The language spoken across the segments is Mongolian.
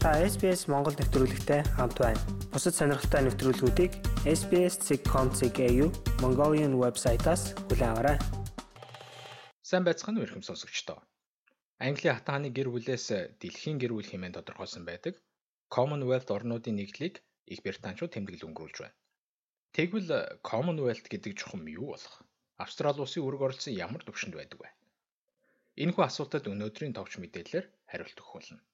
Та SBS Монгол нэвтрүүлэгтэй хамт байна. Бусад сонирхолтой нэвтрүүлгүүдийг SBS.com.cg Mongolian вебсайтаас хүлээн аваарай. Сайн байцгаана уу ихэм сонсогчдоо. Английн хатан хааны гэр бүлээс дэлхийн гэр бүл хэмээн тодорхойлсон байдаг Commonwealth орнуудын нэгдлийг Их Британчууд тэмдэглэл өнгөрүүлж байна. Тэгвэл Commonwealth гэдэг чухам юу болох? Австрали улсын үүрэг оролцсон ямар төвшөнд байдаг вэ? Энэхүү асуултад өнөөдрийн товч мэдээлэлээр хариулт болно.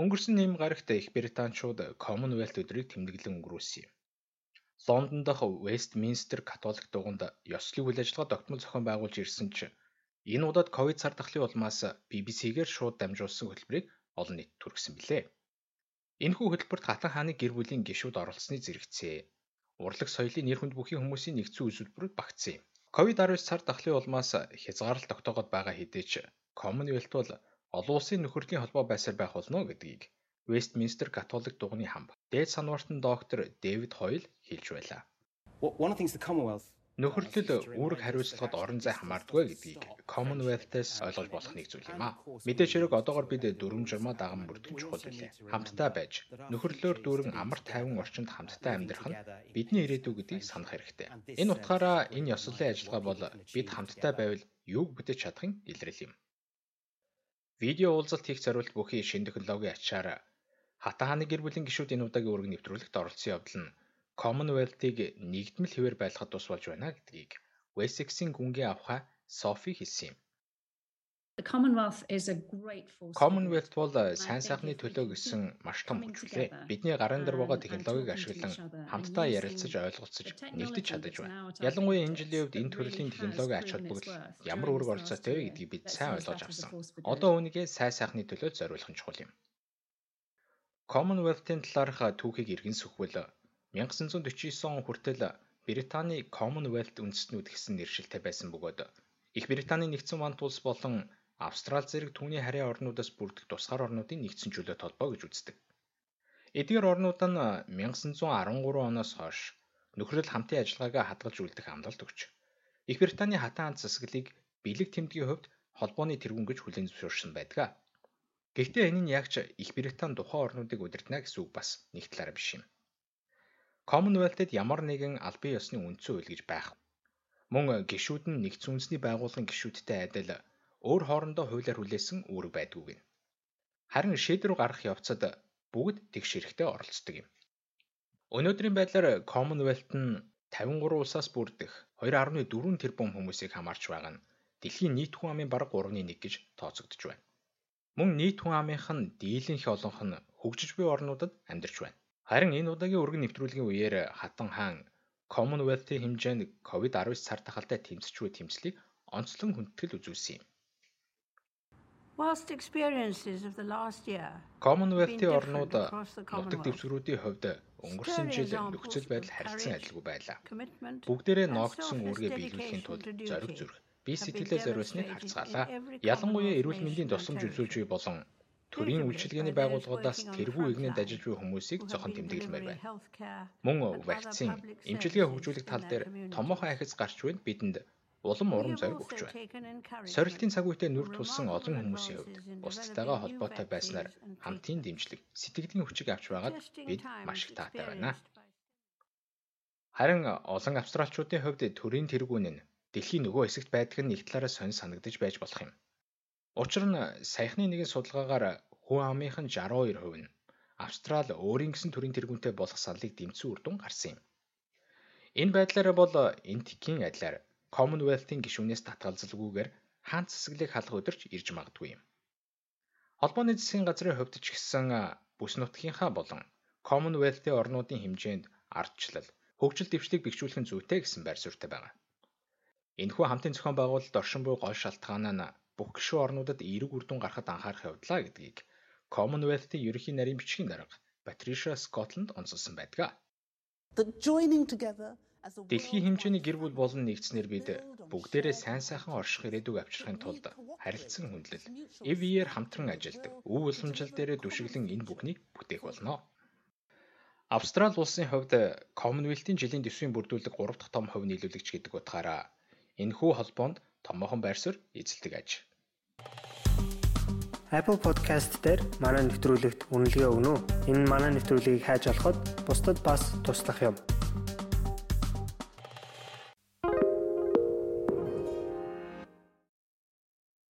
Өнгөрсөн нэм гарагт Их Британчууд Commonwealth өдрийг тэмдэглэн өнгөрүүлсэн юм. Лондон дахь Westminster католик дугуйнд ёслолын үйл ажиллагаа тогтмол зохион байгуулж ирсэн ч энэ удаад ковид цар тахлын улмаас BBC-гээр шууд дамжуулсан хөтөлбөрийг олон нийтэд хүргэсэн билээ. Энэхүү хөтөлбөрт хатан хааны гэр бүлийн гишүүд оролцсны зэрэгцээ. Урлаг соёлын нэр хүнд бүхий хүмүүсийн нэгдсэн үзүүлбэрүүд багтсан юм. Ковид-19 цар тахлын улмаас хязгаарлалт тогтоогод байгаа хэдий ч Commonwealth бол олон улсын нөхөрлөлийн холбоо байсаар байх болно гэдгийг Westminster католик дугны хамб дээд санвартан доктор Дэвид Хойл хэлж байлаа. Нөхөрлөл үүрэг хариуцлагад орон зай хамаардгүй гэдгийг Commonwealth-аас ойлгож болох нэг зүйл юм аа. Мэдээж хэрэг одоогор бид дүрм журмаа даган бүрдэх чухал билээ. Хамтдаа байж нөхөрлөөр дүүрэн амар тайван орчинд хамтдаа амьдрах нь бидний ирээдүй гэдгийг санах хэрэгтэй. Энэ утгаараа энэ ёслолын ажиллагаа бол бид хамтдаа байвал юуг бүтээж чадахын илрэл юм. Видео уулзалт хийх зорилт бүхий шин технологийн ачаар хатан хааны гэр бүлийн гишүүд энэ удаагийн үүрэг нэвтрүүлэгт оролцсон явдал нь Commonwealth-ыг нэгдмэл хэвээр байлгахад тус болж байна гэдгийг Wessex-ийн гүнгийн авхай Софи хэлсэн юм. Commonwealth бол сайн сайхны төлөө гэсэн маш том хүч үлээ. Бидний гарын дээр байгаа технологиг ашиглан хамтдаа ярилцаж ойлголцож нэгдэж чадаж байна. Ялангуяа энэ жилийн үед энэ төрлийн технологийн ач холбогдол ямар үүрэг оролцоотой вэ гэдгийг бид сайн ойлгож авсан. Одоо үүнийгээ сайн сайхны төлөө зориулах нь чухал юм. Commonwealth-ийн талаарх түүхийг эргэн сүхвэл 1949 он хүртэл Британий Commonwealth үндэстнүүд гэсэн нэршилтэй байсан бөгөөд Их Британий нэгдсэн улс болон Австрали зэрэг түүний харьяа орнуудаас бүрдэх тусгаар орнуудын нэгдсэн чөлөө толгой гэж үздэг. Эдгээр орнууд нь 1913 оноос хойш нөхрөл хамтын ажиллагаагаа хадгалж үлдэх амлалт өгч Их Британий хатан анц засаглалыг бэлэг тэмдгийн хувьд холбооны тэргүүн гэж хүлээн зөвшөөрсөн байдаг. Гэхдээ энэ нь яг ч Их Британи тухайн орнуудыг удирдана гэсэн үг бас нэг талаараа биш юм. Commonwealth-д ямар нэгэн албан ёсны үндсэн хууль гэж байх. Мөн гишүүд нь нэгдсэн үндэсний байгууллагын гишүүдтэй адил өөр хоорондоо хуулиар хүлээсэн үүрэг байдгүй гин. Харин шийдвэр гаргах явцад бүгд тэгш хэрэгтэй оролцдог юм. Өнөөдрийн байдлаар Commonwealth нь 53 улсаас бүрдэх 2.4 тэрбум хүмүүсийг хамаарч байгаа нь дэлхийн нийт хүн амын бараг 3.1 гэж тооцогдож байна. Мөн нийт хүн амынх нь дийлэнх олонх нь хөгжиж буй орнуудад амьдарч байна. Харин энэ удаагийн өргөн нэвтрүүлгийн үеэр хатан хаан Commonwealth-ийн хэмжээнд COVID-19 цар тахалтай тэмцэчгүй тэмцлийг онцлон хүндэтгэл үзүүлсэн юм. Commonwealth-ийн орнууд нутаг дэвсгэрүүдийн хувьд өнгөрсөн жил нөхцөл байдал харилцан адилгүй байлаа. Бүгдээрээ ноогдсон үүргээ биелүүлэхийн тулд зориг зүрх бие сэтгэлээ зориулсныг харцгаалаа. Ялангуяа эрүүл мэндийн тусламж үзүүлж буй болон төрийн үйлчилгээний байгууллагуудаас тэргүй игнэнд ажиллаж буй хүмүүсийг зохон тэмдэглэмээр байна. Мөн вакцин, эмчилгээ хөгжүүлэх тал дээр томоохон ахиц гарч буйнд бидэнд улам урам зориг өгч байна. Сорилтын цаг үедээ нүр тулсан олон хүмүүсийн хувьд бусдтайгаа холбоотой байснаар хамтын дэмжлэг, сэтгэлийн хүчийг авч байгаад бид маш их таатай байна. Харин олон австралчуудын хувьд төрийн тэргүүн нь дэлхийн нөгөө хэсэгт байдаг нь нэг талаараа сонь санагдаж байж болох юм. Учир нь саяхны нэгэн судалгаагаар хүн амынх нь 62% нь Австрали өөрийн гэсэн төрийн тэргүүнтэй болох саналыг дэмцсэн үр дүн гарсан юм. Энэ байдлаараа бол энтхийн адилаар Commonwealth-ийн гишүүнээс татгалзалгүйгээр хаан засаглыг халах өдөрч ирж магадгүй юм. Холбооны засгийн газрын хувьд ч гэсэн бүс нутгийнхаа болон Commonwealth-ийн орнуудын хэмжээнд ардчлал, хөгжил дэвшлиг бэхжүүлэх зүйтэй гэсэн байр суурьтай байгаа. Энэхүү хамтын зохион байгуулалт оршин буй гол шалтгаан нь бүх гишүүн орнуудад эерэг үр дүн гарахад анхаарах явдлаа гэдгийг Commonwealth-ийн ерөнхий нарийн бичгийн дарга Patricia Scotland онцолсон байдаг. Дэлхийн хэмжээний гэр бүл болон нэгдснээр бид бүгдээрээ сайн сайхан орших ирээдүг авчрахын тулд харилцан хүндлэл, эвээр хамтран ажилдаг, өв уламжлал дээр дүшиглэн энэ бүхнийг бүтээх болно. Австрали улсын хувьд Commonwealth-ийн жилийн дэвсгэрийн бүрдүүлэг 3 дахь том хувь нийлүүлэгч гэдэг утгаараа энэхүү холбоонд томоохон байр суурь эзэлдэг аж. Apple Podcast дээр манай нэвтрүүлэгт үнэлгээ өгнө үү? Энэ манай нэвтрүүлгийг хайж олоход бусдад бас туслах юм.